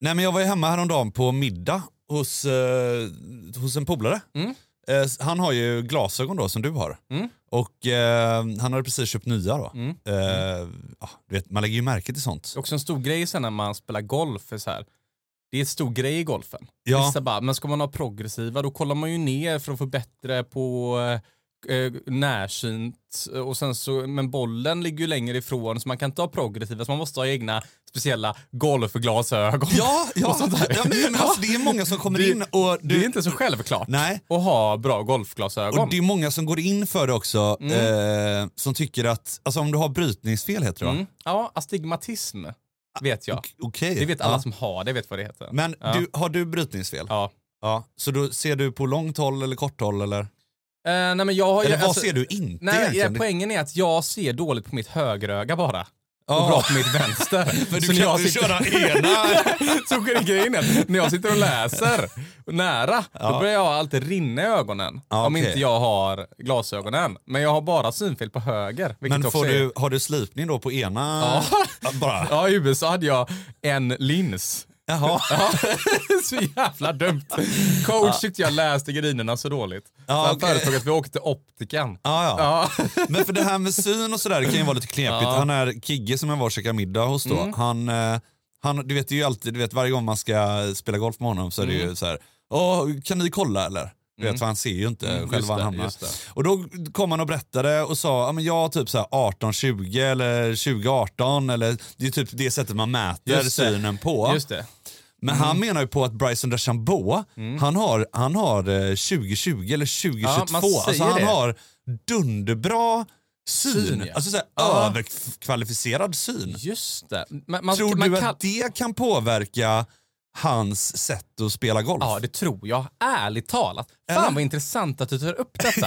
Nej men jag var ju hemma häromdagen på middag hos, eh, hos en polare. Mm. Eh, han har ju glasögon då som du har. Mm. Och eh, han hade precis köpt nya då. Mm. Eh, ja, du vet, man lägger ju märke till sånt. Det är också en stor grej sen när man spelar golf. För så här. Det är en stor grej i golfen. Ja. Vissa bara, men ska man ha progressiva då kollar man ju ner för att få bättre på eh, eh, närsynt. Och sen så, men bollen ligger ju längre ifrån så man kan inte ha progressiva så man måste ha egna speciella golfglasögon. Ja, ja. Ja men, alltså, det är många som kommer Det- in och, Det är du, inte så självklart Nej. att ha bra golfglasögon. och det är många som går in för det också. Mm. Eh, som tycker att, alltså om du har brytningsfel heter det mm. Ja, astigmatism vet jag. Ok- Okej. Det vet alla ja. som har det, vet vad det heter. Men ja. du, har du brytningsfel? Ja. Ja. Så då ser du på långt håll eller kort håll eller? Eh, nej men jag har ju- Eller vad alltså- ser du inte Nej, egentligen? ja, poängen är att jag ser dåligt på mitt högeröga bara. Och bra på mitt vänster. Men du Så kan jag sitter- köra ena. Så grejen är när jag sitter och läser nära, Ja. då börjar jag alltid rinna i ögonen. Ja, Om okej. inte jag har glasögonen. Men jag har bara synfel på höger. Men får du, har du slipning då på ena? Ja, Bara? Ja, i USA hade jag en lins. Jaha. Ja, så jävla dumt. Coach tyckte jag läste gardinerna så dåligt. Ja, så han okej. föreslog att vi åkte till optiken. Ja, ja. Ja. Men för det här med syn och sådär det kan ju vara lite knepigt. Ja. Han är Kigge som jag var och käkade middag hos då. Mm. Han, eh, han, du vet det är ju alltid, du vet varje gång man ska spela golf med honom så är det Mm. ju så här. Åh, kan ni kolla eller? Du vet, för han ser ju inte Mm, själv var han hamnar. Och då kom han och berättade och sa, ja men jag typ så här 18-20 eller 20-18 eller det är typ det sättet man mäter synen på. Just det. Men han menar ju på att Bryson DeChambeau, han har, han har eh, 2020 eller 2022. Ja, alltså han det. har dunderbra syn. Syn, ja. Alltså så här, Ja. överkvalificerad syn. Just det. Man, man, Tror man du kan- att det kan påverka hans sätt att spela golf? Ja, det tror jag. Ärligt talat. Fan Eller? vad intressant att du tar upp detta.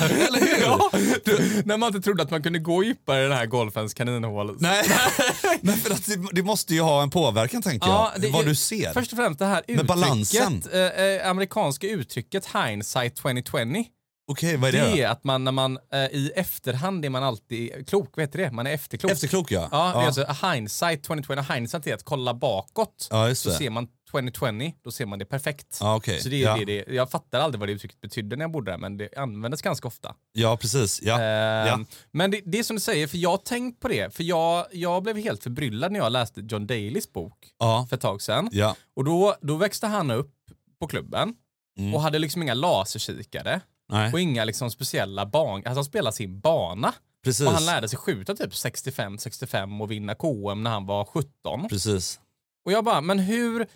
eller hur? ja, du, när man inte trodde att man kunde gå djupare i den här golfens kaninhål. Nej, men för att det, det måste ju ha en påverkan tänker jag, det vad du ser. Först och främst det här Med balansen. uttrycket, eh, eh, amerikanska uttrycket hindsight 2020. Okej, vad är Det det, är att man när man eh, i efterhand är man alltid klok, vad heter det? Man är efterklok. Efterklok ja. Ja, det är alltså hindsight 2020. Hindsight är att kolla bakåt. Ja, just så det. ser man 2020, då ser man det perfekt. Ja, okej. Så det är Ja. det, det, jag fattar aldrig vad det uttrycket betydde när jag bodde där, men det användes ganska ofta. ja, precis. Ja. Ehm. Men det, det är som du säger, för jag har tänkt på det. För jag, jag blev helt förbryllad när jag läste John Dalys bok Ja. för ett tag sedan. Ja. Och då, då växte han upp på klubben Mm. och hade liksom inga laserkikare Nej, och inga liksom speciella ban. Alltså han spelade sin bana. precis. Och han lärde sig skjuta typ 65-65 och vinna KM när han var 17. Precis. Och jag bara, men hur,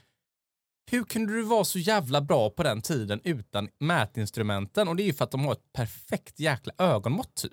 hur kunde du vara så jävla bra på den tiden utan mätinstrumenten? Och det är ju för att de har ett perfekt jäkla ögonmått typ.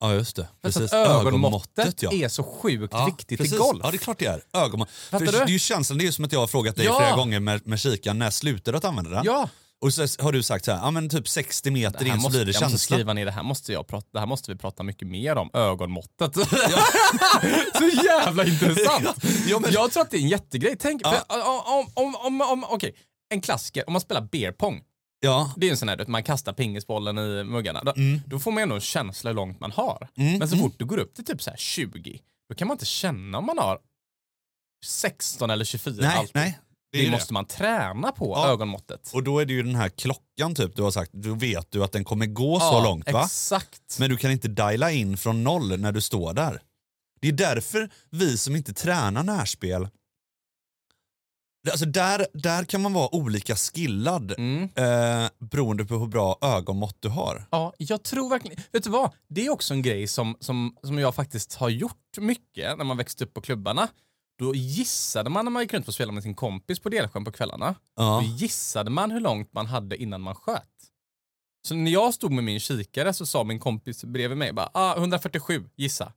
Ja, just det. Precis. att ögonmåttet ja. är så sjukt Ja, viktigt precis. i golf. Ja, det är klart det är. Ögonmått. För Fattar det du? är ju känslan, det är ju som att jag har frågat dig Ja. flera gånger med, med kikaren, när slutar du att använda den? Ja, Och så har du sagt så här, ja men typ 60 meter in så måste, blir det jag måste känsla. skriva ner det här. Måste jag prata, det här måste vi prata mycket mer om. Ögonmåttet. så jävla intressant. Ja, men- Jag tror att det är en jättegrej. Tänk, Ja. för, om, om, om, om, okej, en klassiker. Om man spelar beer pong. Ja, Det är en sån här, man kastar pingisbollen i muggarna. Då, då får man ändå en känsla hur långt man har. Mm, Men så mm. fort du går upp till typ så här 20, då kan man inte känna om man har 16 eller 24 nej, alltid. nej. Det, ju måste man träna på, Ja. ögonmåttet. Och då är det ju den här klockan typ du har sagt, då vet du att den kommer gå så Ja, långt va? Exakt. Men du kan inte diala in från noll när du står där. Det är därför vi som inte tränar närspel, alltså där, där kan man vara olika skillad Mm. eh, beroende på hur bra ögonmått du har. Ja, jag tror verkligen... Vet du vad? Det är också en grej som, som, som jag faktiskt har gjort mycket när man växte upp på klubbarna. Då gissade man när man gick runt och spelade med sin kompis på Delsjön på kvällarna. Ja. Då gissade man hur långt man hade innan man sköt. Så när jag stod med min kikare så sa min kompis bredvid mig bara ah, 147, gissa. Så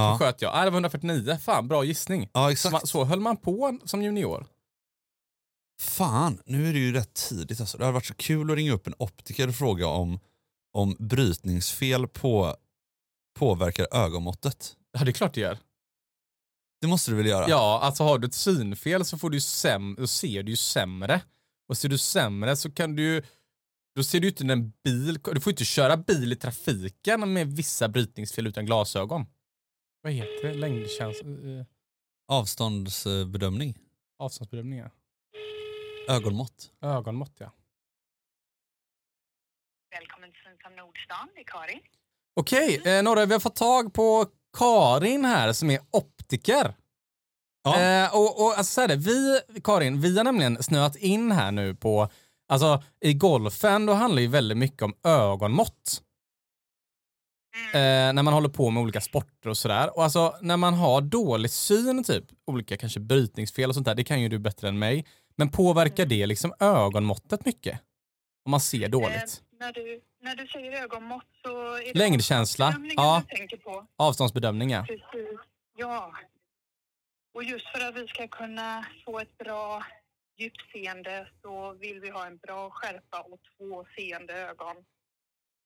Ja. sköt jag. Ah, det var 149, fan bra gissning. ja, Så, exakt. man, så höll man på som junior. Fan, nu är det ju rätt tidigt. Alltså. Det hade varit så kul att ringa upp en optiker och fråga om, om brytningsfel på, påverkar ögonmåttet. Ja, det är klart det gör. Det måste du väl göra? Ja, alltså har du ett synfel så får du säm- då ser du ju sämre. Och ser du sämre så kan du då ser du inte en bil, du får ju inte köra bil i trafiken med vissa brytningsfel utan glasögon. Vad heter det? Längdkänsla? eh, Avståndsbedömning. Avståndsbedömningar. Ögonmått. Ögonmått ja. Välkommen till Synsam Nordstan, det är Karin. Okej, eh, Norre, vi har fått tag på Karin här som är optiker. Ja. Eh, och, och alltså så här vi, Karin, vi har nämligen snöat in här nu på, alltså i golfen då handlar ju väldigt mycket om ögonmått. Eh, när man håller på med olika sporter och sådär. Och alltså när man har dålig syn, typ olika kanske brytningsfel och sånt där, det kan ju du bättre än mig. Men påverkar det liksom ögonmåttet mycket? Om man ser dåligt? Eh, när, du, när du säger ögonmått så är det Längdkänsla, ja. tänker på. Avståndsbedömning ja. Precis, ja. Och just för att vi ska kunna få ett bra djupseende så vill vi ha en bra skärpa och två seende ögon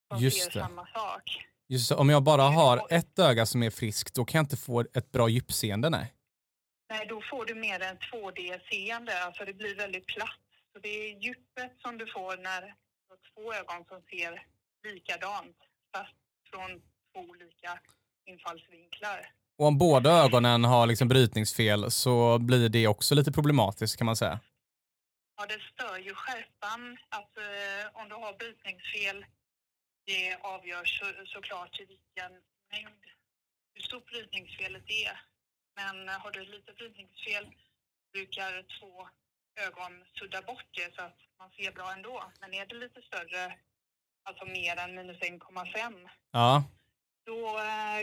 som Just ser det. samma sak. Just det, om jag bara har ett öga som är friskt, då kan jag inte få ett bra djupseende, nej. Nej, då får du mer än 2D-seende, alltså det blir väldigt platt. Så det är djupet som du får när två ögon som ser likadant, fast från två olika infallsvinklar. Och om båda ögonen har liksom brytningsfel så blir det också lite problematiskt kan man säga. Ja, det stör ju skärpan. Att, eh, om du har brytningsfel, det avgör så, såklart i vilken mängd, hur stort brytningsfelet är. Men har du lite brytningsfel brukar två ögon sudda bort det så att man ser bra ändå. Men är det lite större, alltså mer än minus 1,5, Ja, då, eh,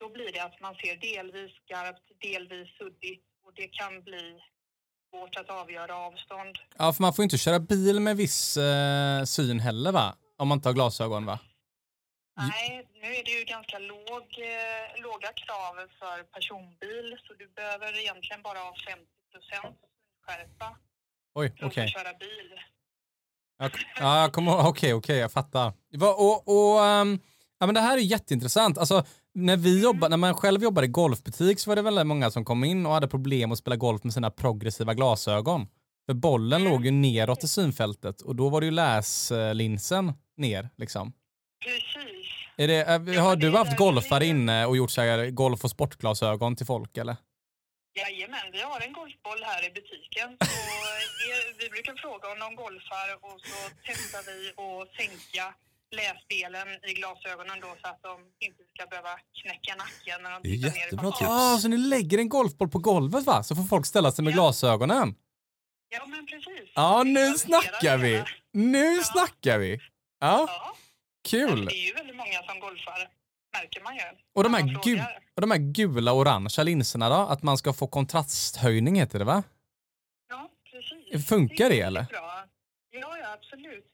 då blir det att man ser delvis skarpt, delvis suddigt och det kan bli svårt att avgöra avstånd. ja för man får inte köra bil med viss eh, syn heller va? Om man inte har glasögon va? Nej, nu är det ju ganska låg, eh, låga krav för personbil så du behöver egentligen bara ha 50% skärpa Oj, okej. få köra bil. Ja. Okej, okej, jag fattar. Och, och, ehm, ja, men det här är jätteintressant. Alltså, när, vi jobba, när man själv jobbade i golfbutik så var det väldigt många som kom in och hade problem att spela golf med sina progressiva glasögon. För bollen låg ju neråt i synfältet och då var det ju läslinsen ner liksom. Precis. Är det, Ja, har du haft golfare inne och gjort så här golf och sportglasögon till folk eller? Jajamän, vi har en golfboll här i butiken. Så är, vi brukar fråga om de golfar och så testar vi att sänka läsdelen i glasögonen då så att de inte ska behöva knäcka nacken när de Det är tittar ner i jättebra tips. Ja, så ni lägger en golfboll på golvet va? Så får folk ställa sig med Ja. glasögonen. Ja, men precis. Ja, nu snackar vi. hela. Nu Ja. snackar vi. Ja, Ja. kul. Det är ju väldigt många som golfar, märker man ju. Och de här, man gu frågar. och de här gula och orangea linserna då? Att man ska få kontrasthöjning heter det va? Ja, precis. Funkar det, väldigt eller? Bra. Ja, ja, absolut.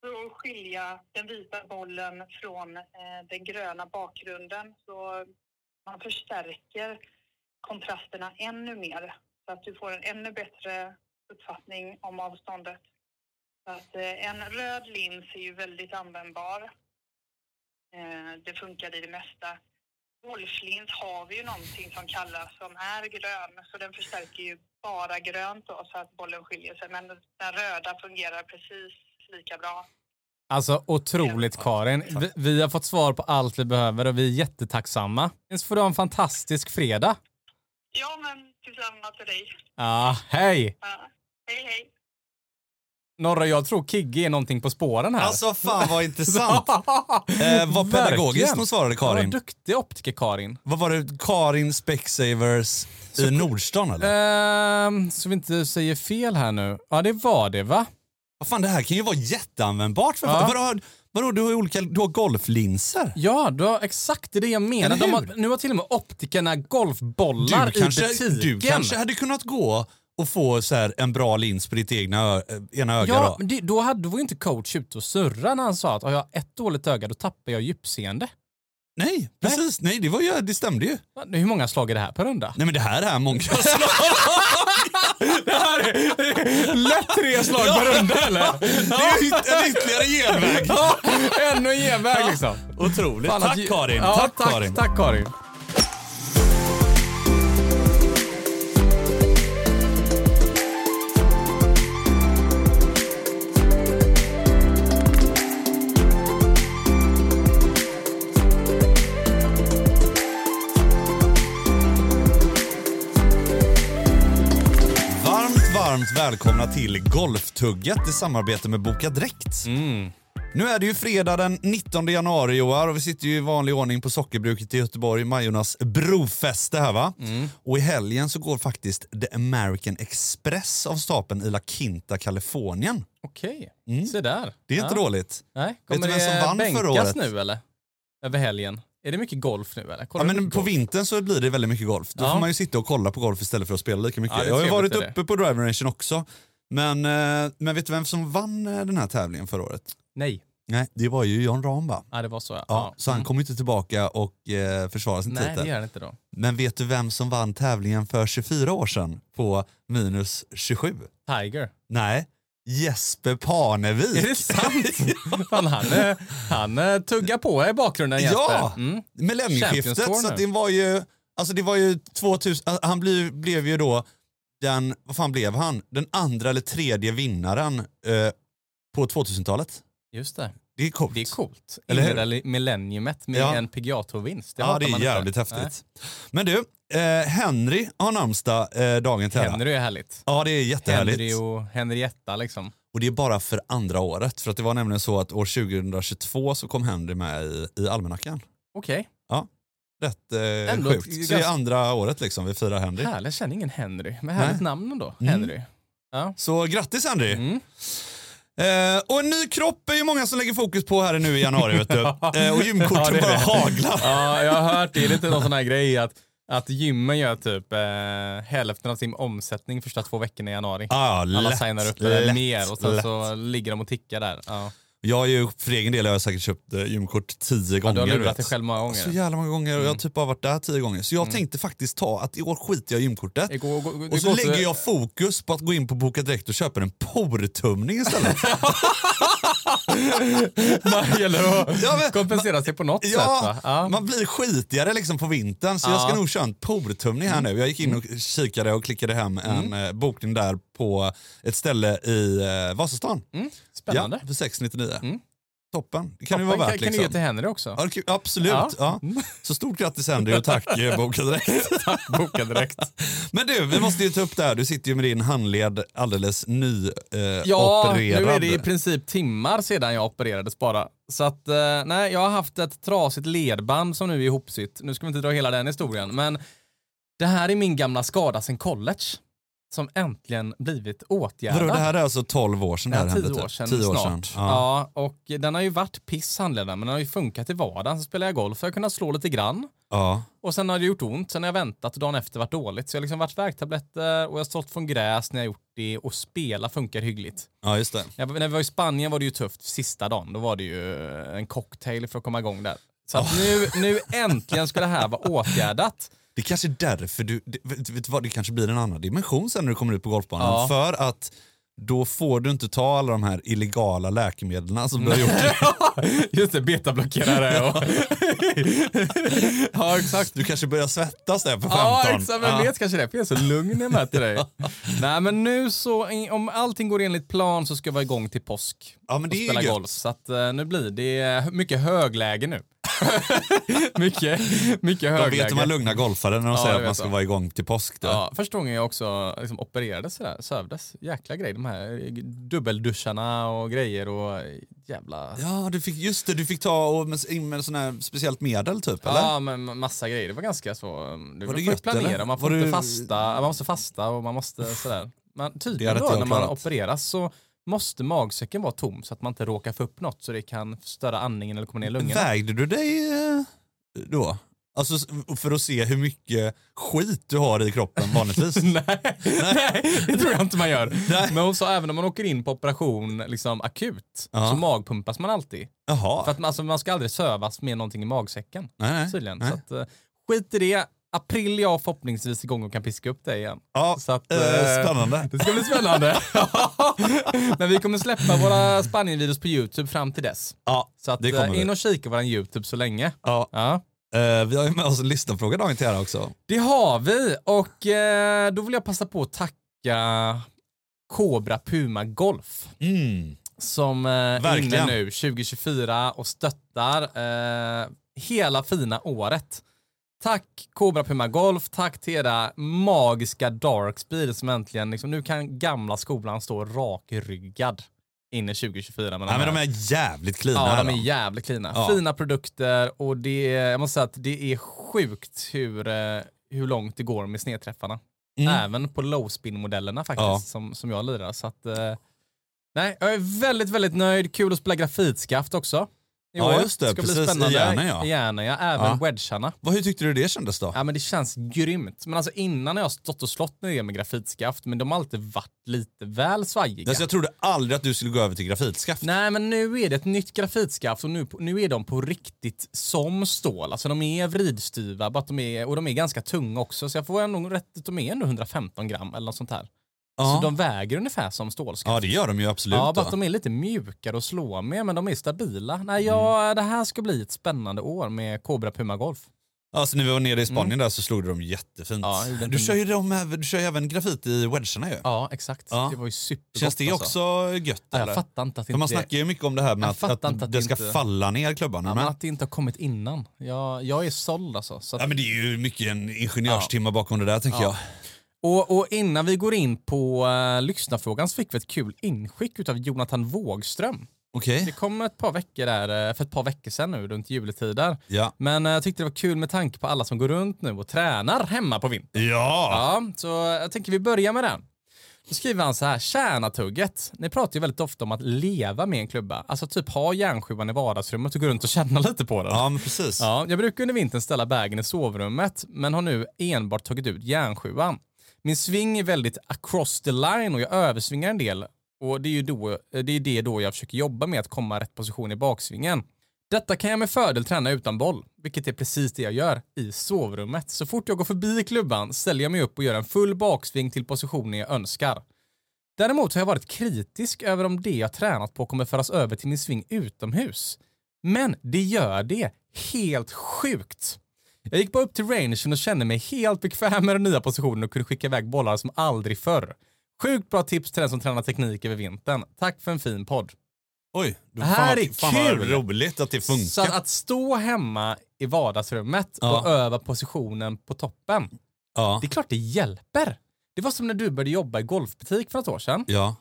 För att skilja den vita bollen från eh, den gröna bakgrunden så man förstärker kontrasterna ännu mer så att du får en ännu bättre uppfattning om avståndet. Så att, eh, en röd lins är ju väldigt användbar. Eh, det funkar i det mesta. Golflins har vi ju någonting som kallas som är grön, så den förstärker ju bara grönt då, så att bollen skiljer sig. Men den röda fungerar precis lika bra. Alltså otroligt Karin. Vi, vi har fått svar på allt vi behöver och vi är jättetacksamma. Så får du ha en fantastisk fredag. Ja, men tillsammans med dig. Ja, hej! Ja. Hej, hej. Norra, jag tror Kigge är någonting på spåren här. Alltså fan vad intressant. Eh, vad pedagogiskt hon svarade Karin. duktig optiker Karin. Vad var det? Karin Specsavers i Nordstan eller? Ehm, så vi inte säger fel här nu. Ja, det var det va? Vad fan det här kan ju vara jätteanvändbart för Ja. Vadå, vadå du har olika, du har golflinser? Ja, du har exakt det jag menar. Har, nu har till och med optikerna golfbollar Du kanske, i butiken. du kanske hade kunnat gå och få så här en bra lins på ditt egna ena öga Ja, då? men det, då hade, då var ju inte coach ute och surra när han sa att har jag ett dåligt öga då tappar jag djupseende. Nej, precis. Nej, det, var ju, det stämde ju. Hur många slag är det här per runda? Nej men det här är många slag. Det här är lätt tre slag per runda eller? Det är ju en ytterligare genväg. Ännu en genväg liksom. Otroligt. Fan, tack Karin. Ja, tack, tack Karin. Tack Karin. Välkomna till Golftugget i samarbete med Boka Direkt. Mm. Nu är det ju fredag den 19 januari Joar och vi sitter ju i vanlig ordning på Sockerbruket i Göteborg, Majornas brofäste här va. Mm. Och i helgen så går faktiskt The American Express av stapeln i La Quinta, Kalifornien. Okej, Mm. se där. Det är inte ja. dåligt. Nej, du kommer vem som det vann bänkas förra året? nu eller? Över helgen? Är det mycket golf nu eller? Kollar Ja, men på golf? vintern så blir det väldigt mycket golf. Då Ja. får man ju sitta och kolla på golf istället för att spela lika mycket. Ja, det jag har ju varit det. uppe på driving rangen också. Men, eh, men vet du vem som vann eh, den här tävlingen förra året? Nej, Nej, det var ju John Rahm va? ja, det var så ja. Ja, så han Mm. kommer inte tillbaka och eh, försvara sin Nej, det titel. gör han inte då. Men vet du vem som vann tävlingen för 24 år sedan på minus 27? Tiger. Nej, Jesper Parnevik. Är det sant? Fan, han, eh, han eh, tuggar på i bakgrunden Jesper. Ja! Mm. Millennieskiftet, så det var ju, alltså det var ju 2000, alltså han blev, blev ju då den, vad fan blev han? Den andra eller tredje vinnaren eh, på 2000-talet. Just det. Det är coolt. Det är coolt. Inleda millenniumet med Ja. en PGA Tour-vinst. ja, det är man inte. jävligt Nej. häftigt. Men du, eh, Henry har namnsdag eh, dagen till. Henry är härligt. Ja, det är jättehärligt. Henry och Henrietta liksom. Och det är bara för andra året. För att det var nämligen så att år 2022 så kom Henry med i, i almanackan. Okej, Rätt eh, Ändå sjukt. Så det är andra året liksom vi firar Henry. härligt. Jag känner ingen Henry. Men härligt namn ändå. Henry. Ja. Så grattis Henry! Mm. Eh, och en ny kropp är ju många som lägger fokus på här nu i januari. vet du. Eh, och gymkorten Ja, bara haglar. Ja, jag har hört det. Det är lite någon sån här grej att, att gymmen gör typ eh, hälften av sin omsättning första två veckorna i januari. Ah, Alla lätt, signar upp lätt, mer och sen lätt. så ligger de och tickar där. Ja. Jag har ju för egen del har jag säkert köpt eh, gymkort tio Ja, gånger. du har lurat dig själv många Så gånger. jävla många gånger och jag har typ bara varit där tio gånger. Så jag Mm. tänkte faktiskt ta att i år skiter jag i gymkortet. Igår, gå, gå, Och så lägger jag fokus på att gå in på Boka Direkt och köpa en portumning istället. Man gäller att Ja, men- kompensera sig på något sätt Ja, va? Ja. man blir skitigare liksom på vintern så jag Ja. ska nog köra en portumning här nu. Jag gick in och kikade och klickade hem en eh, bokning där på ett ställe i eh, Vasastan. Mm, spännande. Ja, för 699. Mm. Toppen, det kan ju Toppen. vara värt kan, kan du ge liksom. till Henry också? Ja, kan- absolut. Ja. Ja. Så stort grattis Henry och tack eh, Boka Direkt. Tack, boka direkt. Men du, vi måste ju ta upp det här. Du sitter ju med din handled alldeles ny eh, Ja, opererad. nu är det i princip timmar sedan jag opererades bara. Så att, eh, nej, jag har haft ett trasigt ledband som nu är ihopsytt. Nu ska vi inte dra hela den historien, men det här är min gamla skada sen college. Som äntligen blivit åtgärdad. Vadå, det här är alltså 12 år sedan det Ja, här tio hände? år typ? sedan Tio år sedan. Ja. och den har ju varit piss handleden, men den har ju funkat i vardagen. Så spelar jag golf så har jag kunnat slå lite grann. Ja. Och sen har det gjort ont, sen har jag väntat och dagen efter varit dåligt. Så jag har liksom varit värktabletter och jag har stått från gräs när jag gjort det och spela funkar hyggligt. ja, just det. Jag, när vi var i Spanien var det ju tufft sista dagen. Då var det ju en cocktail för att komma igång där. Så att nu, nu äntligen ska det här vara åtgärdat. Det kanske är därför du, det, vet, vet vad, det kanske blir en annan dimension sen när du kommer ut på golfbanan. Ja. För att då får du inte ta alla de här illegala läkemedlen som du har gjort. Just det, betablockerare och... ja, exakt. Du kanske börjar svettas där på 15. Ja, exakt. Vem Ja. vet, kanske därför jag är så lugn jag möter dig. Nej, men nu så, om allting går enligt plan så ska jag vara igång till påsk Ja, men och det är spela ju golf. gött. Så att eh, nu blir det mycket högläge nu. mycket, mycket De högläge. vet de här lugna golfare när de Ja, säger det att man ska de. vara igång till påsk. Då. Ja, första gången jag också liksom opererades sådär, sövdes. Jäkla grej, de här dubbelduscharna och grejer och jävla... Ja, du fick, just det, du fick ta och med, med sån här speciellt medel typ, eller? Ja, men massa grejer. Det var ganska så. Du Var det gött, planera, eller? man får Var inte du- fasta, man måste fasta och man måste sådär. Men Det tydligen då, när man opereras så måste magsäcken vara tom så att man inte råkar få upp något så det kan störa andningen eller komma ner i lungorna. Vägde du dig eh, då? Alltså för att se hur mycket skit du har i kroppen vanligtvis? nej, nej, det tror jag inte man gör. Nej. Men hon sa även om man åker in på operation liksom akut Ja. så magpumpas man alltid. Jaha. För att man, alltså, man ska aldrig sövas med någonting i magsäcken. nej, nej. Tydligen. nej. Så att, eh, skit i det. April är jag förhoppningsvis igång och kan piska upp det igen. Ja, Så att, eh, eh, spännande. Det ska bli spännande. Men vi kommer släppa våra Spanien-videos på YouTube fram till dess. Ja, Så att, det kommer eh, in och kika på vår YouTube så länge. Ja. Ja. Eh, vi har ju med oss en lyssnarfråga dagen till ära också. Det har vi och eh, då vill jag passa på att tacka Cobra Puma Golf Mm. som eh, är inne nu 2024 och stöttar eh, hela fina året. Tack Cobra Puma Golf, tack till era magiska Darkspeed som äntligen, liksom, nu kan gamla skolan stå rakryggad in i 2024. Med Nej, men de här. är jävligt klina. Ja, här, de är jävligt cleana. Ja. Fina produkter och det är, jag måste säga att det är sjukt hur, eh, hur långt det går med snedträffarna. Mm. Även på low spin modellerna faktiskt Ja. som, som jag lirar. Så att, eh, nej, jag är väldigt, väldigt nöjd. Kul att spela grafitskaft också. I Ja, just det. Ska bli Precis, i spännande. Järna, ja. I Järna, ja. Även Ja. wedgarna. Vad, hur tyckte du det kändes då? Ja men det känns grymt. Men alltså innan har jag stått och slått ner med grafitskaft men de har alltid varit lite väl svajiga. Alltså, jag trodde aldrig att du skulle gå över till grafitskaft. Nej men nu är det ett nytt grafitskaft och nu, nu är de på riktigt som stål. Alltså de är vridstyva bara att de är, och de är ganska tunga också så jag får ändå rätt att de är ändå 115 gram eller något sånt här. Ja. Så de väger ungefär som stålskaft. ja, det gör de ju absolut. Ja, bara att de är lite mjukare att slå med men de är stabila. Nej, ja, Mm. det här ska bli ett spännande år med Cobra Puma Golf. Alltså när vi var nere i Spanien där så slog de jättefint. Mm. Ja, du, kör ju även- du kör ju även grafit i wedgarna ju. Ja, exakt. Ja. Det var ju supergott Känns det alltså. också gött Ja, eller? jag fattar inte att För man inte snackar ju mycket om det här med att, att, inte att det det ska inte- falla ner klubbarna. Ja, men, att det inte har kommit innan. Jag, jag är såld alltså. Så att, ja, men det är ju mycket en ingenjörstimme bakom det där tänker Ja. jag. Och, och innan vi går in på uh, lyssnarfrågan så fick vi ett kul inskick av Jonathan Wågström. Okej. Det kom ett par veckor där, eh, för ett par veckor sedan nu, runt juletider. Ja. Men eh, jag tyckte det var kul med tanke på alla som går runt nu och tränar hemma på vintern. Ja. Ja, så jag tänker vi börjar med den. Då skriver han så här, tjänatugget. Ni pratar ju väldigt ofta om att leva med en klubba. Alltså typ ha järnsjuan i vardagsrummet och gå runt och känna lite på den. Ja, men precis. Ja, jag brukar under vintern ställa bagen i sovrummet, men har nu enbart tagit ut järnsjuan. Min sving är väldigt across the line och jag översvingar en del. Och det är ju då, eh, det, är det då jag försöker jobba med att komma rätt position i baksvingen. Detta kan jag med fördel träna utan boll, vilket är precis det jag gör i sovrummet. Så fort jag går förbi klubban ställer jag mig upp och gör en full baksving till positionen jag önskar. Däremot har jag varit kritisk över om det jag tränat på kommer föras över till min sving utomhus. Men det gör det helt sjukt. Jag gick bara upp till rangen och kände mig helt bekväm med den nya positionen och kunde skicka iväg bollar som aldrig förr. Sjukt bra tips till den som tränar teknik över vintern. Tack för en fin podd. Oj, Det här fan, är vad- fan vad kul. roligt att det funkar. Så att, att stå hemma i vardagsrummet Ja. och öva positionen på toppen, ja. det är klart det hjälper. Det var som när du började jobba i golfbutik för ett år sedan. Ja.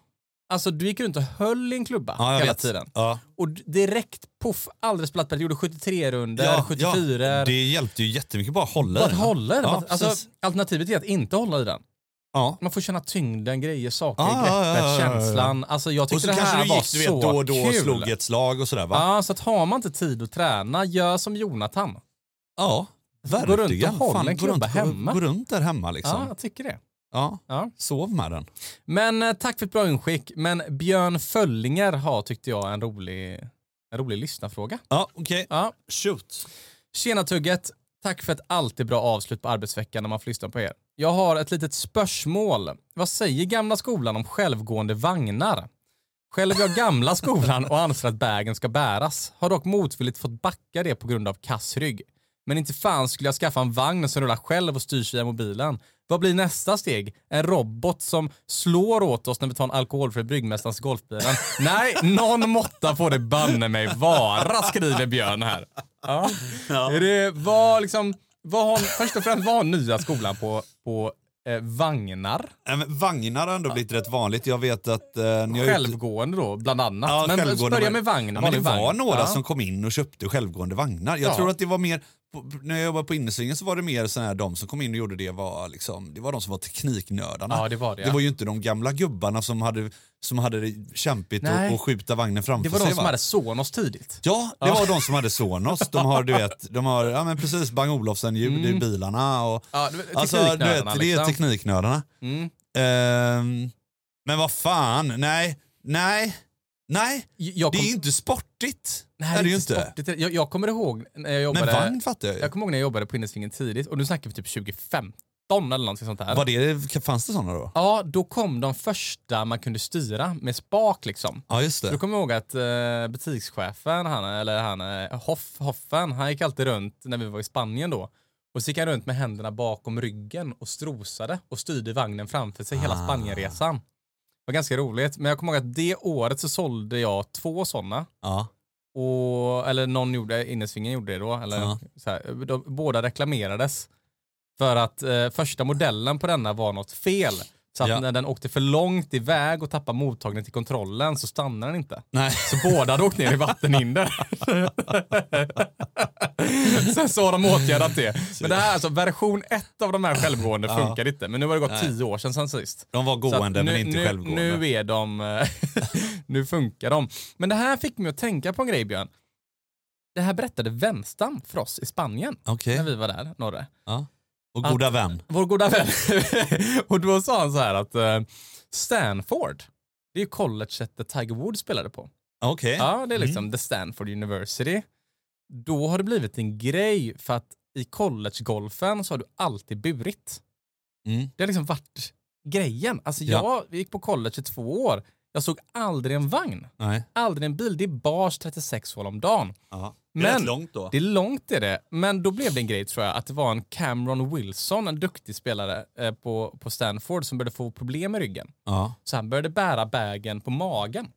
Alltså du gick runt och höll i en klubba ja, hela vet. tiden. Ja. Och direkt, poff, aldrig spelat du gjorde 73 runder, Ja, 74 ja, det hjälpte ju jättemycket bara att hålla Bara i den. hålla i den. Ja, alltså, precis. alternativet är att inte hålla i den. Ja. Man får känna tyngden, grejer, saker, ja, greppet, ja, ja, känslan. Alltså, jag Och tyckte så det kanske här du var gick du vet, så då och då och kul. slog ett slag och sådär va? Ja, så att har man inte tid att träna, gör som Jonathan. Ja, Gå runt och verkligen. håll en klubba hemma. Gå runt där hemma liksom. Ja. jag tycker det. Ja. Ja. Sov med den. Men eh, tack för ett bra inskick. Men Björn Föllinger har, tyckte jag, en rolig, en rolig lyssnarfråga. Ja, okej. Ja. Shoot. Tjena Tugget! Tack för ett alltid bra avslut på arbetsveckan när man får lyssna på er. Jag har ett litet spörsmål. Vad säger gamla skolan om självgående vagnar? Själv är jag gamla skolan och anser att bagen ska bäras. Har dock motvilligt fått backa det på grund av kass rygg. Men inte fan skulle jag skaffa en vagn som rullar själv och styrs via mobilen. Vad blir nästa steg? En robot som slår åt oss när vi tar en alkoholfri Bryggmästarens golfbilen? Nej, någon måtta får det banne mig vara, skriver Björn här. Ja. Är det, vad, liksom, vad har, först och främst, vad har nya skolan på, på eh, vagnar? Men vagnar har ändå blivit rätt vanligt. Jag vet att... Eh, ni Självgående då, bland annat. Ja, men börja med vagn. Ja, men det var vagn. några ja. som kom in och köpte självgående vagnar. Jag Ja. tror att det var mer, på, när jag jobbade på innesvingen så var det mer sån här, de som kom in och gjorde det var, liksom, det var de som var tekniknördarna. Ja, det var det, ja. det var ju inte de gamla gubbarna som hade, som hade det kämpigt att skjuta vagnen framför Det var sig. de som va? hade Sonos tidigt. Ja, det Ja. var de som hade Sonos. De har, du vet, de har ja, men precis Bang Olufsen-ljud i bilarna. Och, Mm. Ja, alltså, du vet, det är liksom. tekniknördarna. Mm. Ehm, men vad fan, nej, nej, nej. Jag Det kom, är ju inte sportigt. nej, är det inte. sportigt. Jag, jag kommer ihåg när jag Men jobbade... vagn fattar jag ju. Jag kommer ihåg när jag jobbade på Innesvingen tidigt, och nu snackar vi typ 2015 eller någonting sånt där. Var det, fanns det sådana då? Ja, då kom de första man kunde styra med spak liksom. Ja, just Så då det. kommer jag ihåg att eh, butikschefen, han, eller han, Hoff, Hoffen, han gick alltid runt när vi var i Spanien då. Och så gick han runt med händerna bakom ryggen och strosade och styrde vagnen framför sig hela Ah. Spanienresan. Var ganska roligt, men jag kommer ihåg att det året så sålde jag två sådana. Ja. Och, eller någon gjorde, innesvingen gjorde det då. Eller, Ja. så här, de, båda reklamerades. För att eh, första modellen på denna var något fel. Så att Ja. när den åkte för långt iväg och tappade mottagningen till kontrollen så stannade den inte. Nej. Så båda hade åkt ner i vattenhinder. Sen så har de åtgärdat det. Men det här, alltså version ett av de här självgående Ja. funkar inte. Men nu har det gått Nej. tio år sedan, sedan sist. De var gående nu, men inte nu, självgående. Nu är de, eh, nu funkar de. Men det här fick mig att tänka på en grej Björn. Det här berättade Wenstam för oss i Spanien Okej. när vi var där, Norre. Ja. Och goda Att- vän. Vår goda vän. och då sa han så här att eh, Stanford, det är ju colleget där Tiger Woods spelade på. Okej. Ja, det är liksom Mm. the Stanford University. Då har det blivit en grej för att i collegegolfen så har du alltid burit. Mm. Det har liksom varit grejen. Alltså Ja. jag gick på college i två år. Jag såg aldrig en vagn, Nej. aldrig en bil. Det är bars 36 hål om dagen. Ja. Men- Men, rätt långt då. Det är långt är det, men då blev det en grej tror jag att det var en Cameron Wilson, en duktig spelare eh, på, på Stanford som började få problem med ryggen. Ja. Så han började bära bagen på magen,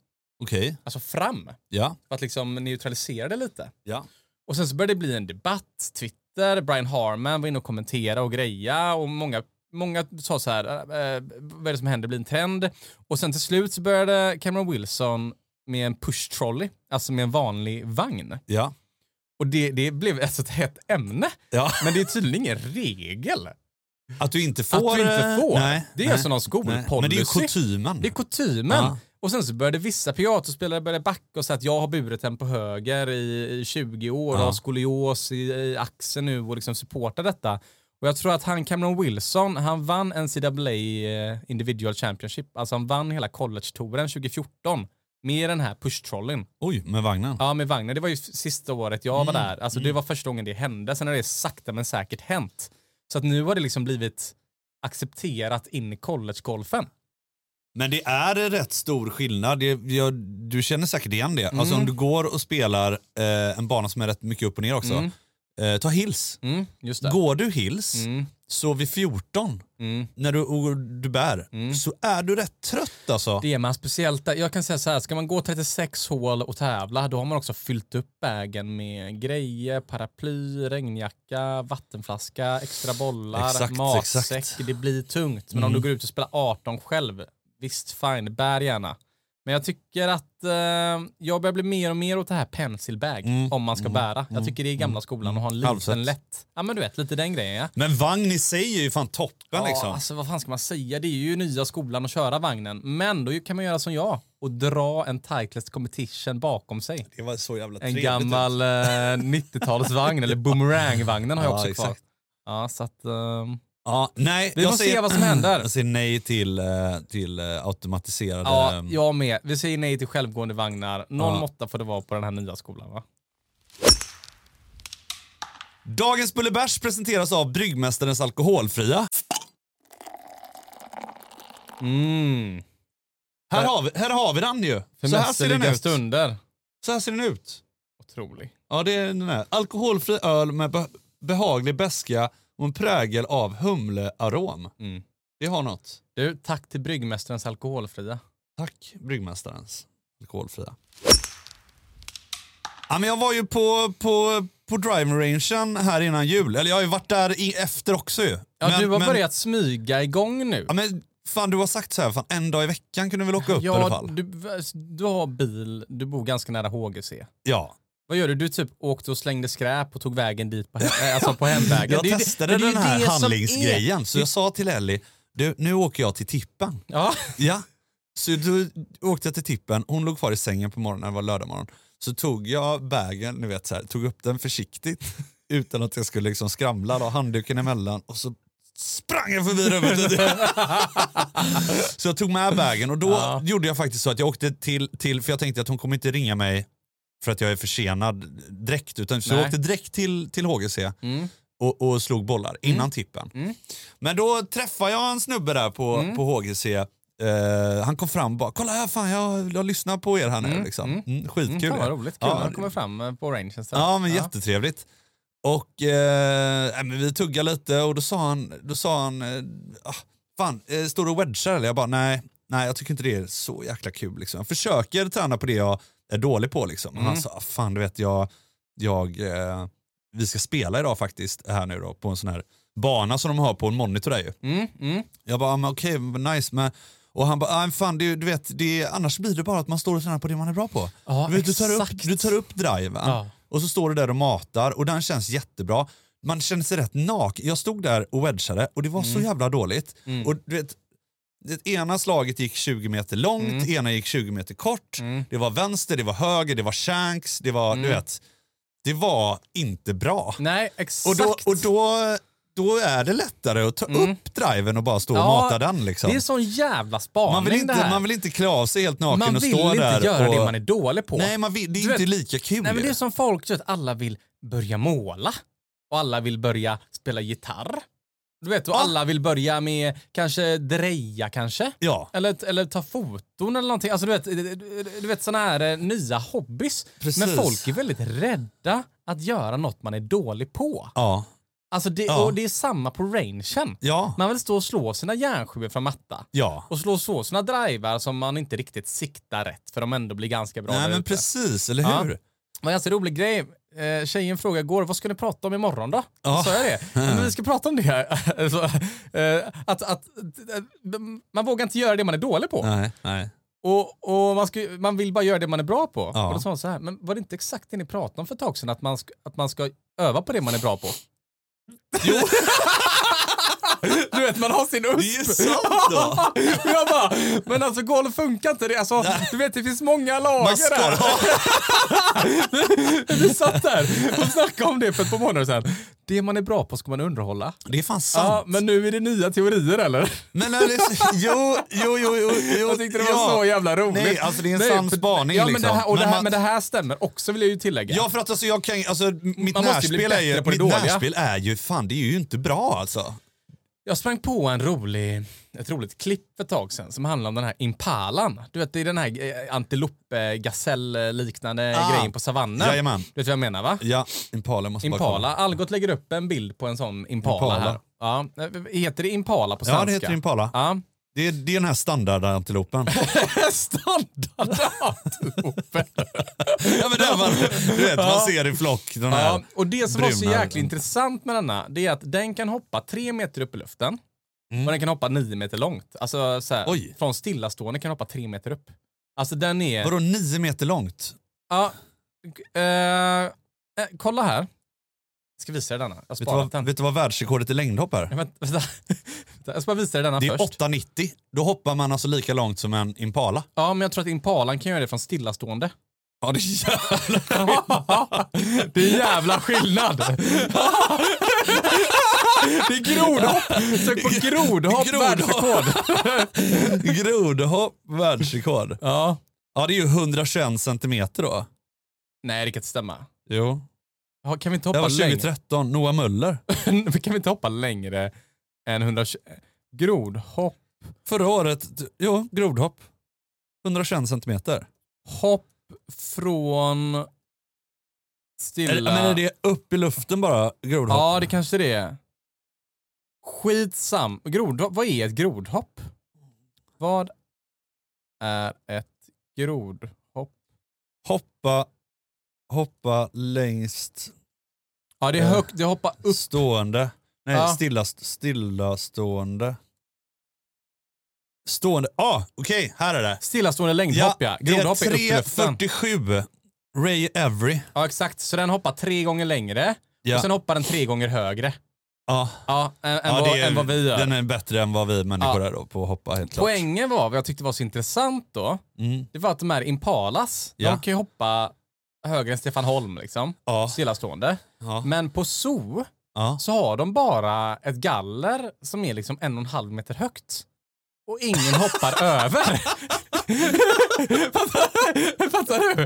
Okej. alltså fram, Ja. för att liksom neutralisera det lite. Ja. Och sen så började det bli en debatt, Twitter, Brian Harman var inne och kommenterade och greja och många, många sa så här, eh, vad är det som händer, det blir en trend. Och sen till slut så började Cameron Wilson med en push trolley, alltså med en vanlig vagn. Ja. Och det, det blev alltså ett hett ämne. ja. Men det är tydligen ingen regel. Att du inte får... Att du inte eh, får. Nej. det är nej. alltså någon skolpolicy. Men det är kutymen. Det är kutymen. Ja. Och sen så började vissa piatospelare börja backa och säga att jag har burit den på höger i, i 20 år och Ja. har skolios i, i axeln nu och liksom supportar detta. Och jag tror att han Cameron Wilson, han vann NCAA eh, Individual Championship, alltså han vann hela college-touren 2014 med den här push-trollen. Oj, med vagnen. Ja, med vagnen. Det var ju sista året jag var Mm, där. Alltså det var första gången det hände. Sen har det sakta men säkert hänt. Så att nu har det liksom blivit accepterat in i collegegolfen. Men det är rätt stor skillnad. Det, jag, du känner säkert igen det. Alltså Mm. om du går och spelar eh, en bana som är rätt mycket upp och ner också. Eh, ta hills. Mm. Går du hills, Mm, så vid 14, mm. när du, du bär, Mm. så är du rätt trött alltså. Det är man speciellt. Jag kan säga så här, ska man gå 36 hål och tävla, då har man också fyllt upp vägen med grejer, paraply, regnjacka, vattenflaska, extra bollar, Exakt, matsäck. exakt. Det blir tungt. Men om Mm. du går ut och spelar 18 själv, visst fine, bär gärna. Men jag tycker att eh, jag börjar bli mer och mer åt det här pencilbag Mm, om man ska mm, bära. Jag mm, tycker det är gamla mm, skolan att ha en liten Halvsett. lätt. Ja men du vet, lite den grejen ja. Men vagn i sig är ju fan toppen Ja, liksom. alltså vad fan ska man säga? Det är ju nya skolan att köra vagnen. Men då kan man göra som jag och dra en Titleist competition bakom sig. Det var så jävla En trevligt. gammal eh, 90-talsvagn, eller boomerang-vagnen har jag Ja, också kvar. exakt. Ja, så att... ehm, Ja, nej, Vi får se säger, vad som händer. Jag säger nej till, eh, till eh, automatiserade... ja, jag med. Vi säger nej till självgående vagnar. Någon måtta får det vara på den här nya skolan va? Dagens Bullebärs presenteras av Bryggmästarens Alkoholfria. Mm. Här har vi, här har vi den ju. För Så här ser den ut. stunder. Så här ser den ut. Otrolig. Ja, det är den här. Alkoholfri öl med be behaglig beska och en prägel av humlearom. Mm. Det har något. Du, tack till Bryggmästarens alkoholfria. Tack, Bryggmästarens alkoholfria. Ja, men jag var ju på, på, på driving rangen här innan jul. Eller jag har ju varit där i, efter också ju. Ja, men, du har men, börjat smyga igång nu. Ja, men fan, du har sagt så här, fan, en dag i veckan kunde vi väl åka upp i alla Ja, fall. du, du har bil, du bor ganska nära HGC. Ja. Vad gör du? Du typ åkte och slängde skräp och tog vägen dit på, hem, alltså på hemvägen. Jag Det testade det den här det handlingsgrejen, är- så jag sa till Ellie, du, nu åker jag till tippen. Ja, Ja. Så då åkte jag till tippen, hon låg kvar i sängen på morgonen, det var lördag morgon. Så tog jag bagen, ni vet så här, tog upp den försiktigt utan att jag skulle liksom skramla, då, handduken emellan och så sprang jag förbi rummet. så jag tog med bagen och då Ja. gjorde jag faktiskt så att jag åkte till, till, för jag tänkte att hon kommer inte ringa mig för att jag är försenad direkt, utan så jag Nej. åkte direkt till, till HGC mm. och, och slog bollar innan tippen. Mm. Men då träffade jag en snubbe där på, Mm. på HGC. Eh, han kom fram och bara, kolla här fan jag, jag lyssnar på er här nu. Mm, Liksom. mm. Mm, skitkul. Mm, fan roligt. Kul Ja, det- kommer fram eh, på rangen. Ja men jättetrevligt. Och eh, vi tuggade lite och då sa han, då sa han eh, ah, fan, står du och wedgar eller? Jag bara nej, nej jag tycker inte det är så jäkla kul. Liksom. Jag försöker träna på det jag är dålig på. Liksom. Mm. han sa, fan du vet jag, jag eh, vi ska spela idag faktiskt här nu då på en sån här bana som de har på en monitor där ju. Mm, mm. Jag bara, okej, nice. Men, och han bara, fan det, du vet, det, annars blir det bara att man står och tränar på det man är bra på. Ja, du, vet, du, tar upp, du tar upp driven Ja. och så står du där och matar och den känns jättebra. Man känner sig rätt naken. Jag stod där och wedgade och det var så jävla dåligt. Mm. Och du vet, det ena slaget gick 20 meter långt, Mm. det ena gick 20 meter kort. Mm. Det var vänster, det var höger, det var shanks, det var, Mm. du vet, det var inte bra. Nej, exakt. Och då, och då, då är det lättare att ta Mm. upp driven och bara stå och Ja, mata den. Liksom. Det är sån jävla spaning man, vill inte, man vill inte klä av sig helt naken Man och vill stå inte där. göra och, det man är dålig på. Nej, man vill, det är Du inte vet- lika kul. Nej, men det är som folk, vet, alla vill börja måla. Och alla vill börja spela gitarr. Du vet, och Ja. alla vill börja med kanske dreja kanske. Ja, Eller, eller ta foton eller någonting. Alltså du vet, du, vet såna här eh, nya hobbys. Precis. Men folk är väldigt rädda att göra något man är dålig på. ja, Alltså det, Ja. och det är samma på rangen. ja, Man vill stå och slå sina järnsjuor från matta. ja. Och slå så sina drivar som man inte riktigt siktar rätt för de ändå blir ganska bra Nej men ute. precis, eller Ja. hur? Det var en ganska rolig grej. Eh, tjejen frågade igår, vad ska ni prata om imorgon då? Ja. Sa jag det? Men vi ska prata om det här. Så, eh, att, att, eh, man vågar inte göra det man är dålig på. Nej, nej. Och, och man, ska, man vill bara göra det man är bra på. Ja. Och då sa hon så här, men var det inte exakt det ni pratade om för ett tag sedan? Att man, ska, att man ska öva på det man är bra på? Jo. du vet, man har sin USP. Det är sant då. Jag bara, men alltså golf funkar inte. Det, alltså, du vet, det finns många lager där. ha, Vi satt där och snackade om det för ett par månader sedan. Det man är bra på ska man underhålla. det är fan Ja, sant. men nu är det nya teorier eller? Men det, jo, jo, jo, jo, jo. Jag tyckte det var ja. så jävla roligt. Nej, alltså det är en Nej, sann spaning ja, men liksom. Det här, och det Men här, man- men det här stämmer också vill jag ju tillägga. Ja för att alltså jag kan, alltså mitt närspel är ju, det mitt dåliga. närspel är ju, fan det är ju inte bra alltså. Jag sprang på en rolig, ett roligt klipp för ett tag sedan som handlar om den här impalan. Du vet, det är den här eh, antilope, gasell-liknande Ah. grejen på savannen. Jajamän. Du vet vad jag menar va? Ja, Impala måste bara. Impala. Algot lägger upp en bild på en sån impala, Impala. här. Ja. Heter det impala på svenska? Ja det heter Impala. Ja. Det, är, det är den här standardantilopen. Standardantilopen. ja men man, du vet, man ser i flock. Den här. Ja, och det som var så ögonen. intressant med denna, det är att den kan hoppa tre meter upp i luften Mm. och den kan hoppa nio meter långt. Alltså så här, från stillastående kan den hoppa tre meter upp. Alltså den är... Vadå nio meter långt? Ja, eh, eh, kolla här. Jag ska visa dig denna. Jag Vet du, vad, den. vet du vad världsrekordet i längdhopp är? Ja, Vänta, vänta. Jag ska bara visa dig denna Det är först. 8,90. Då hoppar man alltså lika långt som en Impala. Ja, men jag tror att impalan kan göra det från stillastående. Ja det är jävla det är jävla skillnad. det är grodhopp. Sök på grodhopp, Grodhopp. världsrekord. Grodhopp, världsrekord. Ja. Ja det är ju 121 centimeter då. Nej, det kan inte stämma. Jo. Ja, Kan vi inte Det hoppa var längre? 2013, Noah Möller. kan vi inte hoppa längre än 120? Grodhopp. Förra året, jo, grodhopp. 121 centimeter. Hopp från stilla... Är, men är det upp i luften bara, grodhopp? Ja, det kanske det är. Skitsam. Grodhopp. Vad är ett grodhopp? Vad är ett grodhopp? Hoppa, hoppa längst Ja, det är Eh, högt. Det hoppar upp. stående. Nej, Ja. stilla, stillastående. Stående. Ah, okej, här är det. Stillastående längdhopp, ja. är Grodhopp är upp i luften. 3.47. Ray Every. Ja, exakt. Så den hoppar tre gånger längre Ja. och sen hoppar den tre gånger högre. Ja. Ja, än, Ja, vad, är- än vad vi gör. Den är bättre än vad vi människor Ja. är då på att hoppa helt klart. Poängen var, vad jag tyckte var så intressant då, Mm. det var att de här Impalas, Ja. de kan ju hoppa högre än Stefan Holm liksom, Ja. stillastående. Ja. Men på zoo Ja. så har de bara ett galler som är liksom en och en halv meter högt. Och ingen hoppar över. fattar, fattar du?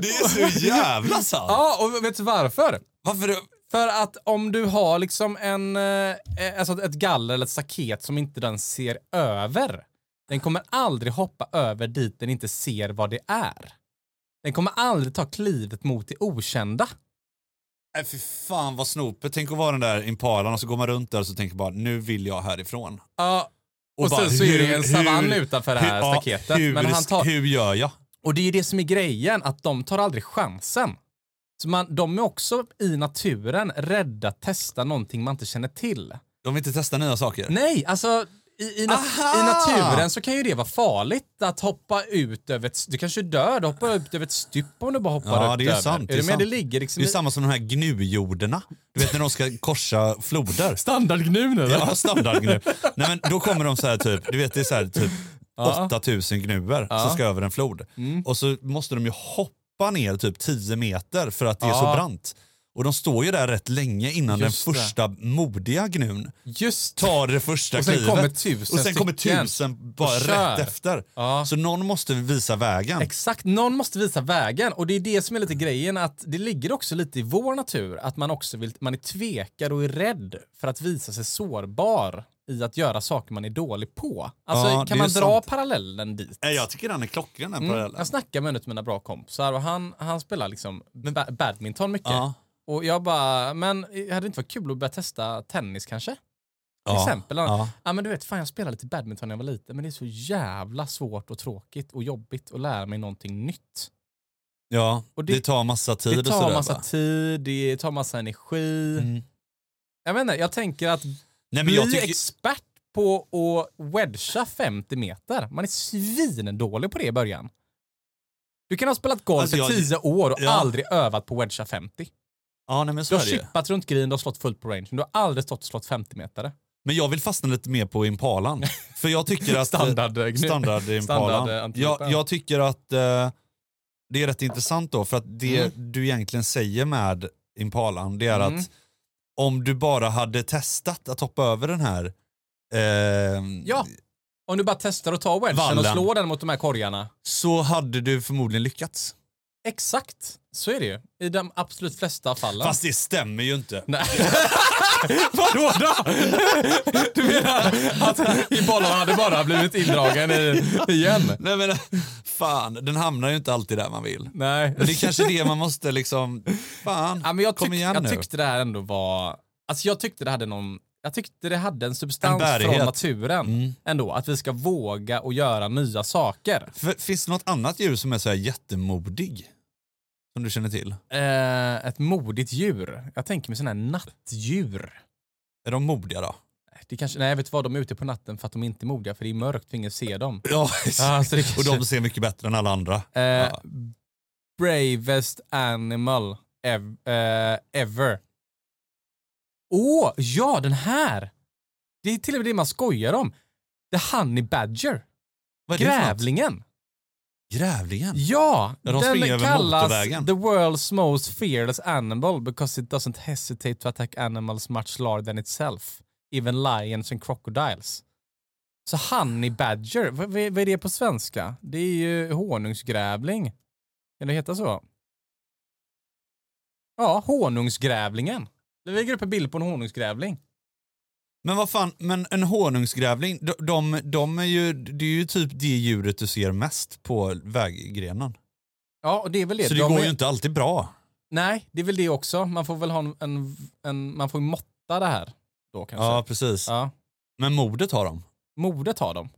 Det är så jävla sant. Ja, och vet du varför? Varför? För att om du har liksom en, eh, alltså ett galler eller ett staket som inte den ser över, den kommer aldrig hoppa över dit den inte ser vad det är. Den kommer aldrig ta klivet mot det okända. Nej fy fan vad snopet. Tänk att vara den där impalan och så går man runt där och så tänker bara nu vill jag härifrån. Ja, Och, bara, sen så är det en savann utanför det här hur- ja, staketet. hur, men han tar, hur gör jag? och det är ju det som är grejen, att de tar aldrig chansen. Så man, de är också i naturen rädda att testa någonting man inte känner till. De vill inte testa nya saker? Nej, alltså i, i, nat Aha! i naturen så kan ju det vara farligt att hoppa ut över ett... Du kanske dör, du hoppar ut över ett stup om du bara hoppar Ja, upp det är över. sant, det Är är du med? sant. Det ligger liksom Det är i- samma som de här gnujorderna. Du vet när de ska korsa floder. standardgnun eller? Ja, standardgnu. Nej men då kommer de så här typ, du vet det är så här typ Ja. 8000 gnuer Ja. som ska över en flod. Mm. Och så måste de ju hoppa ner typ 10 meter för att det är så Ja. brant. Och de står ju där rätt länge innan Just den det. första modiga gnun Just tar det första Och sen klivet. kommer tusen och sen kommer tusen bara rätt efter. Ja. Så någon måste visa vägen. Exakt, någon måste visa vägen och det är det som är lite grejen att det ligger också lite i vår natur att man också vill, man är tvekar och är rädd för att visa sig sårbar i att göra saker man är dålig på. Alltså Ja, kan man dra sant. parallellen dit? Jag tycker den är klockren den Mm. parallellen. Jag snackar med en av mina bra kompisar och han, han spelar liksom ba badminton mycket. Ja. Och jag bara, men hade det inte varit kul att börja testa tennis kanske? Till Ja. exempel. Ja. Ja. men du vet, fan jag spelade lite badminton när jag var liten men det är så jävla svårt och tråkigt och jobbigt att lära mig någonting nytt. ja, Och det, det- tar massa tid Det och tar sådär. massa va? tid, det tar massa energi. Mm. Jag vet inte, jag tänker att Nej, bli jag tycker, expert på att wedga 50 meter, man är svindålig på det i början. Du kan ha spelat golf Alltså, i jag- 10 år och Ja. aldrig övat på wedga 50. Ja, nej, men Du så har är det ju. chippat runt green och slått fullt på range, men du har aldrig stått och slått 50 meter. Men jag vill fastna lite mer på impalan. För jag tycker att... Standard, eh, standard standard, impalan. eh, antilopen. jag, jag tycker att eh, det är rätt intressant då, för att det Mm. du egentligen säger med impalan, det är Mm. att om du bara hade testat att hoppa över den här eh, Ja. Om du bara testar att ta wedgen och slå den mot de här korgarna. så hade du förmodligen lyckats. Exakt, så är det ju. I de absolut flesta fallen. Fast det stämmer ju inte. Nej. Vadå då? Du menar att bollen hade bara blivit indragen i, igen? Nej men fan, den hamnar ju inte alltid där man vill. Nej. Men det är kanske det man måste liksom, fan, ja, men jag, kom igen jag nu. tyckte det här ändå var... Alltså jag tyckte det hade någon... Jag tyckte det hade en substans En från naturen Mm. ändå. Att vi ska våga och göra nya saker. För, finns det något annat djur som är så här jättemodig? Som du känner till? Eh, ett modigt djur. Jag tänker mig sådana här nattdjur. Är de modiga då? Det kanske, nej, vet du vad? De är ute på natten för att de inte är modiga, för det är mörkt, för ingen ser dem. Ja, så det och kanske- de ser mycket bättre än alla andra. Eh, Ja. Bravest animal ev eh, ever. Åh, ja den här! Det är till och med det man skojar om. The honey badger. Vad? Grävlingen. Grävlingen? Ja, de den kallas the world's most fearless animal because it doesn't hesitate to attack animals much larger than itself. Even lions and crocodiles. Så honey badger, vad är det på svenska? Det är ju honungsgrävling. Kan det heta så? Ja, honungsgrävlingen. Det lägger upp en bild på en honungsgrävling. Men vad fan, men en honungsgrävling, de, de, de är ju, det är ju typ det djuret du ser mest på väggrenen. Ja, och det är väl det. Så det De går är- ju inte alltid bra. Nej, det är väl det också. Man får väl ha en, en, en man får ju måtta det här då kanske. Ja, precis. ja. Men modet har de. Modet har de.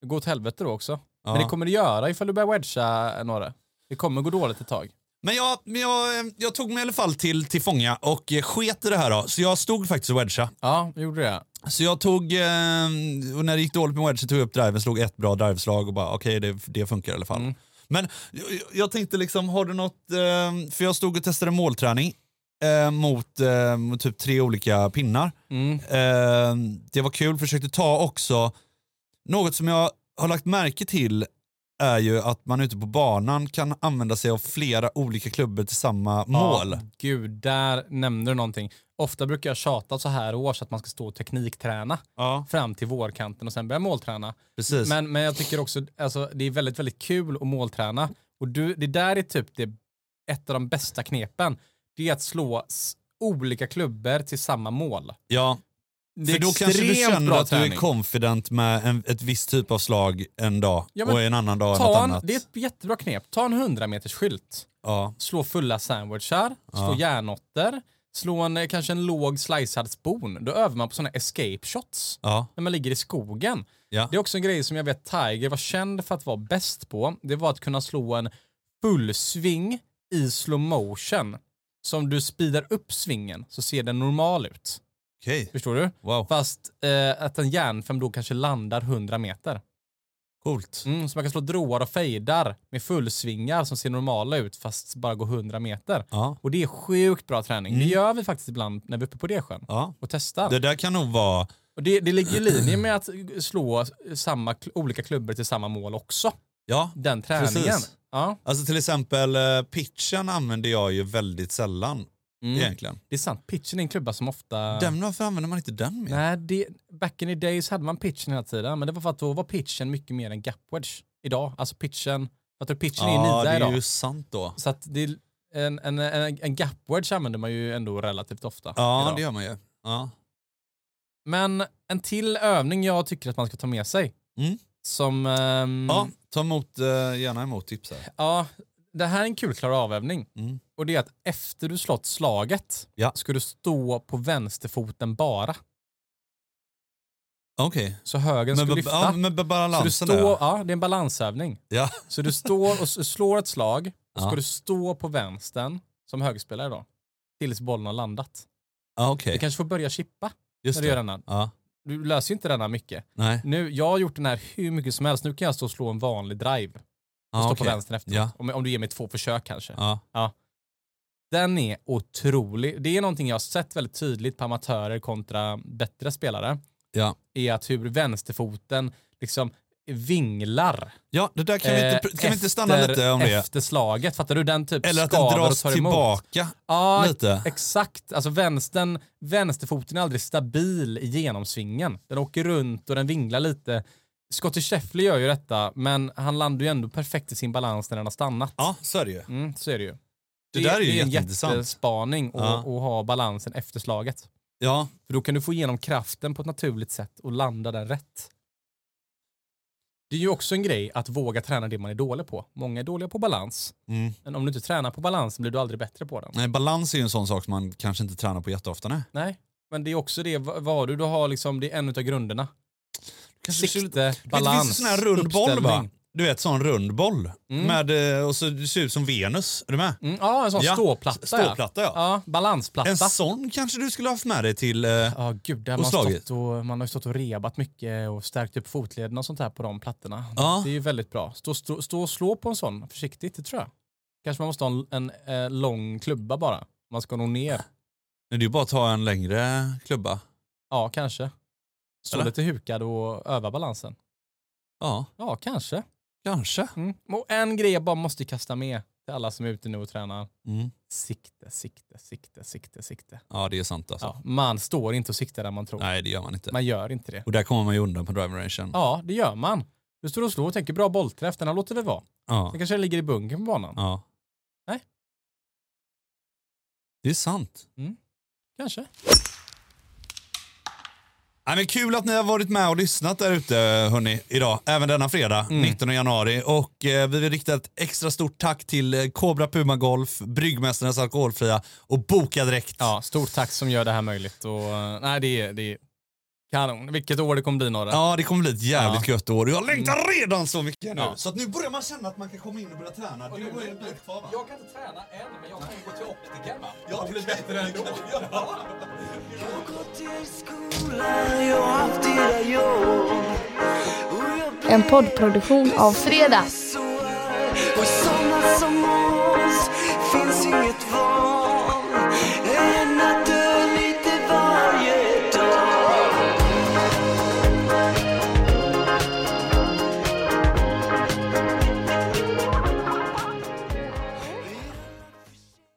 Det går åt helvete då också. Ja. Men det kommer det göra ifall du börjar wedga några. Det kommer gå dåligt ett tag. Men jag, jag, jag tog mig i alla fall till, till fånga och eh, sket i det här då. Så jag stod faktiskt och wedgade. Ja, gjorde det. Så jag tog, eh, och när det gick dåligt med wedge så tog jag upp driven, slog ett bra driveslag och bara okej det, det funkar i alla fall. Mm. Men jag, tänkte liksom, har du något, eh, för jag stod och testade målträning eh, mot, eh, typ tre olika pinnar. Mm. Eh, det var kul, försökte ta också, något som jag har lagt märke till är ju att man ute på banan kan använda sig av flera olika klubbor till samma mål. Ja, gud, där nämnde du någonting. Ofta brukar jag tjata så här års att man ska stå och teknikträna Ja, fram till vårkanten och sen börja målträna. precis. Men, men jag tycker också alltså, det är väldigt, väldigt kul att målträna. Och du, det där är typ det, ett av de bästa knepen. Det är att slå olika klubbor till samma mål. ja, Det För då kanske du känner att du är confident med en, ett visst typ av slag en dag Ja, och en annan dag något en, annat. det är ett jättebra knep. Ta en 100 meters skylt. Ja, Slå fulla sandwichar, slå Ja. järnotter, slå en, eh, kanske en låg slicead spon. Då övar man på såna escape shots. ja. När man ligger i skogen. Ja. Det är också en grej som jag vet Tiger var känd för att vara bäst på. Det var att kunna slå en fullsving i slow motion. Så om du speedar upp svingen så ser den normal ut. Okej, Förstår du? wow, Fast eh, att en järnfem då kanske landar 100 meter. coolt. Mm, så man kan slå droar och fejdar med fullsvingar som ser normala ut fast bara går 100 meter. Ja, Och det är sjukt bra träning. Det Mm. gör vi faktiskt ibland när vi är uppe på Desjön ja. och testar. Det där kan nog vara, Och det, det ligger i linje med att slå samma, olika klubbor till samma mål också. ja, Den träningen. Precis. Ja, alltså till exempel eh, pitchen använder jag ju väldigt sällan mm. egentligen. Det är sant. Pitchen är en klubba som ofta... Den, varför använder man inte den mer? Nej, det, back in the days hade man pitchen hela tiden, men det var för att då var pitchen mycket mer än gapwedge idag. Alltså pitchen, att du pitchen är ja, nia det idag. är ju sant då. Så att det, är- en, en, en, en gapwedge använder man ju ändå relativt ofta. Ja, idag. det gör man ju. Ja. Men en till övning jag tycker att man ska ta med sig. Mm. Som... ehm, ja, ta emot, eh, gärna emot tips här. ja, det här är en kul klara av-övning. Mm. Och det är att efter du slått slaget Ja. ska du stå på vänsterfoten bara. Okej. Så högen Men, ska lyfta. ja, men så du balansen står, där. ja, det är en balansövning. Ja. Så du står och slår ett slag och ska Ja. du stå på vänstern som högerspelare då. Tills bollen har landat. Ja, Du kanske får börja chippa Just när du gör det. denna. Ja. Du löser ju inte denna mycket. Nej. Nu, jag har gjort den här hur mycket som helst. Nu kan jag stå och slå en vanlig drive. Och Ja, stå okej. på vänstern efteråt. Ja. Om, om du ger mig två försök kanske. Ja. Den är otrolig. Det är någonting jag har sett väldigt tydligt på amatörer kontra bättre spelare. Ja. Är att hur vänsterfoten liksom vinglar. ja, det där kan, vi, eh, inte, kan vi inte stanna efter- lite om det? Efter slaget. Fattar du? Den typ Eller att den dras tillbaka Ja, lite. exakt. Alltså vänstern, vänsterfoten är aldrig stabil i genomsvingen. Den åker runt och den vinglar lite. Scottie Scheffler gör ju detta, men han landar ju ändå perfekt i sin balans när den har stannat. Ja, så är det ju. Mm, så är det ju. Det där är ju det är en jättespaning att Ja. ha balansen efter slaget. Ja, För då kan du få igenom kraften på ett naturligt sätt och landa den rätt. Det är ju också en grej att våga träna det man är dålig på. Många är dåliga på balans, mm. men om du inte tränar på balansen blir du aldrig bättre på den. Nej, balans är ju en sån sak som man kanske inte tränar på jätteofta. Nej. Nej, men det är också det, vad du, du har liksom, det är en av grunderna. Kanske Sikte, balans, finns det sån här rund boll va? Du vet sån rund boll. Mm. Med, eh, och så det ser ut som Venus. Är du med? Mm, ja, en sån Ja, ståplatta. Ståplatta ja. Ja, balansplatta. En sån kanske du skulle haft med dig till... Eh, Ja, gud, där har Och man, stått och, man har ju stått och rebat mycket och stärkt upp fotlederna och sånt här på de plattorna. Ja. Det är ju väldigt bra. Stå, stå, stå och slå på en sån försiktigt, det tror jag. Kanske man måste ha en, en eh, lång klubba bara. Man ska nog ner. det är ju bara att ta en längre klubba. Ja, kanske. Stå lite hukad och öva balansen. Ja, Ja, kanske. kanske. Mm. Och en grej jag bara måste kasta med till alla som är ute nu och tränar. Mm. Sikte, sikte, sikte, sikte, sikte. Ja, det är sant alltså. Ja, man står inte och siktar där man tror. Nej, det gör man inte. Man gör inte det. Och där kommer man ju undan på driving rangen. Ja, det gör man. Du står och slår och tänker bra bollträff, den här låter det vara. Ja. Sen kanske den ligger i bunkern på banan. ja. Nej. Det är sant. Kanske. Nej, men kul att ni har varit med och lyssnat där ute hörni, idag, även denna fredag, Mm. 19 januari. Och eh, vi vill rikta ett extra stort tack till eh, Cobra Puma Golf, Bryggmästarnas Alkoholfria och Boka Direkt. Ja, stort tack som gör det här möjligt. Och, eh, nej, det är, det är kanon. Vilket år det kommer bli några. Ja, det kommer bli ett jävligt Ja. gött år. Jag längtar redan så mycket nu. Ja. Så att nu börjar man känna att man kan komma in och börja träna. Du har en bit kvar va? Jag kan inte träna än, men jag kan gå till optikern va? Ja, det blir bättre ändå. En poddproduktion av Fredag. Och såna som oss finns inget val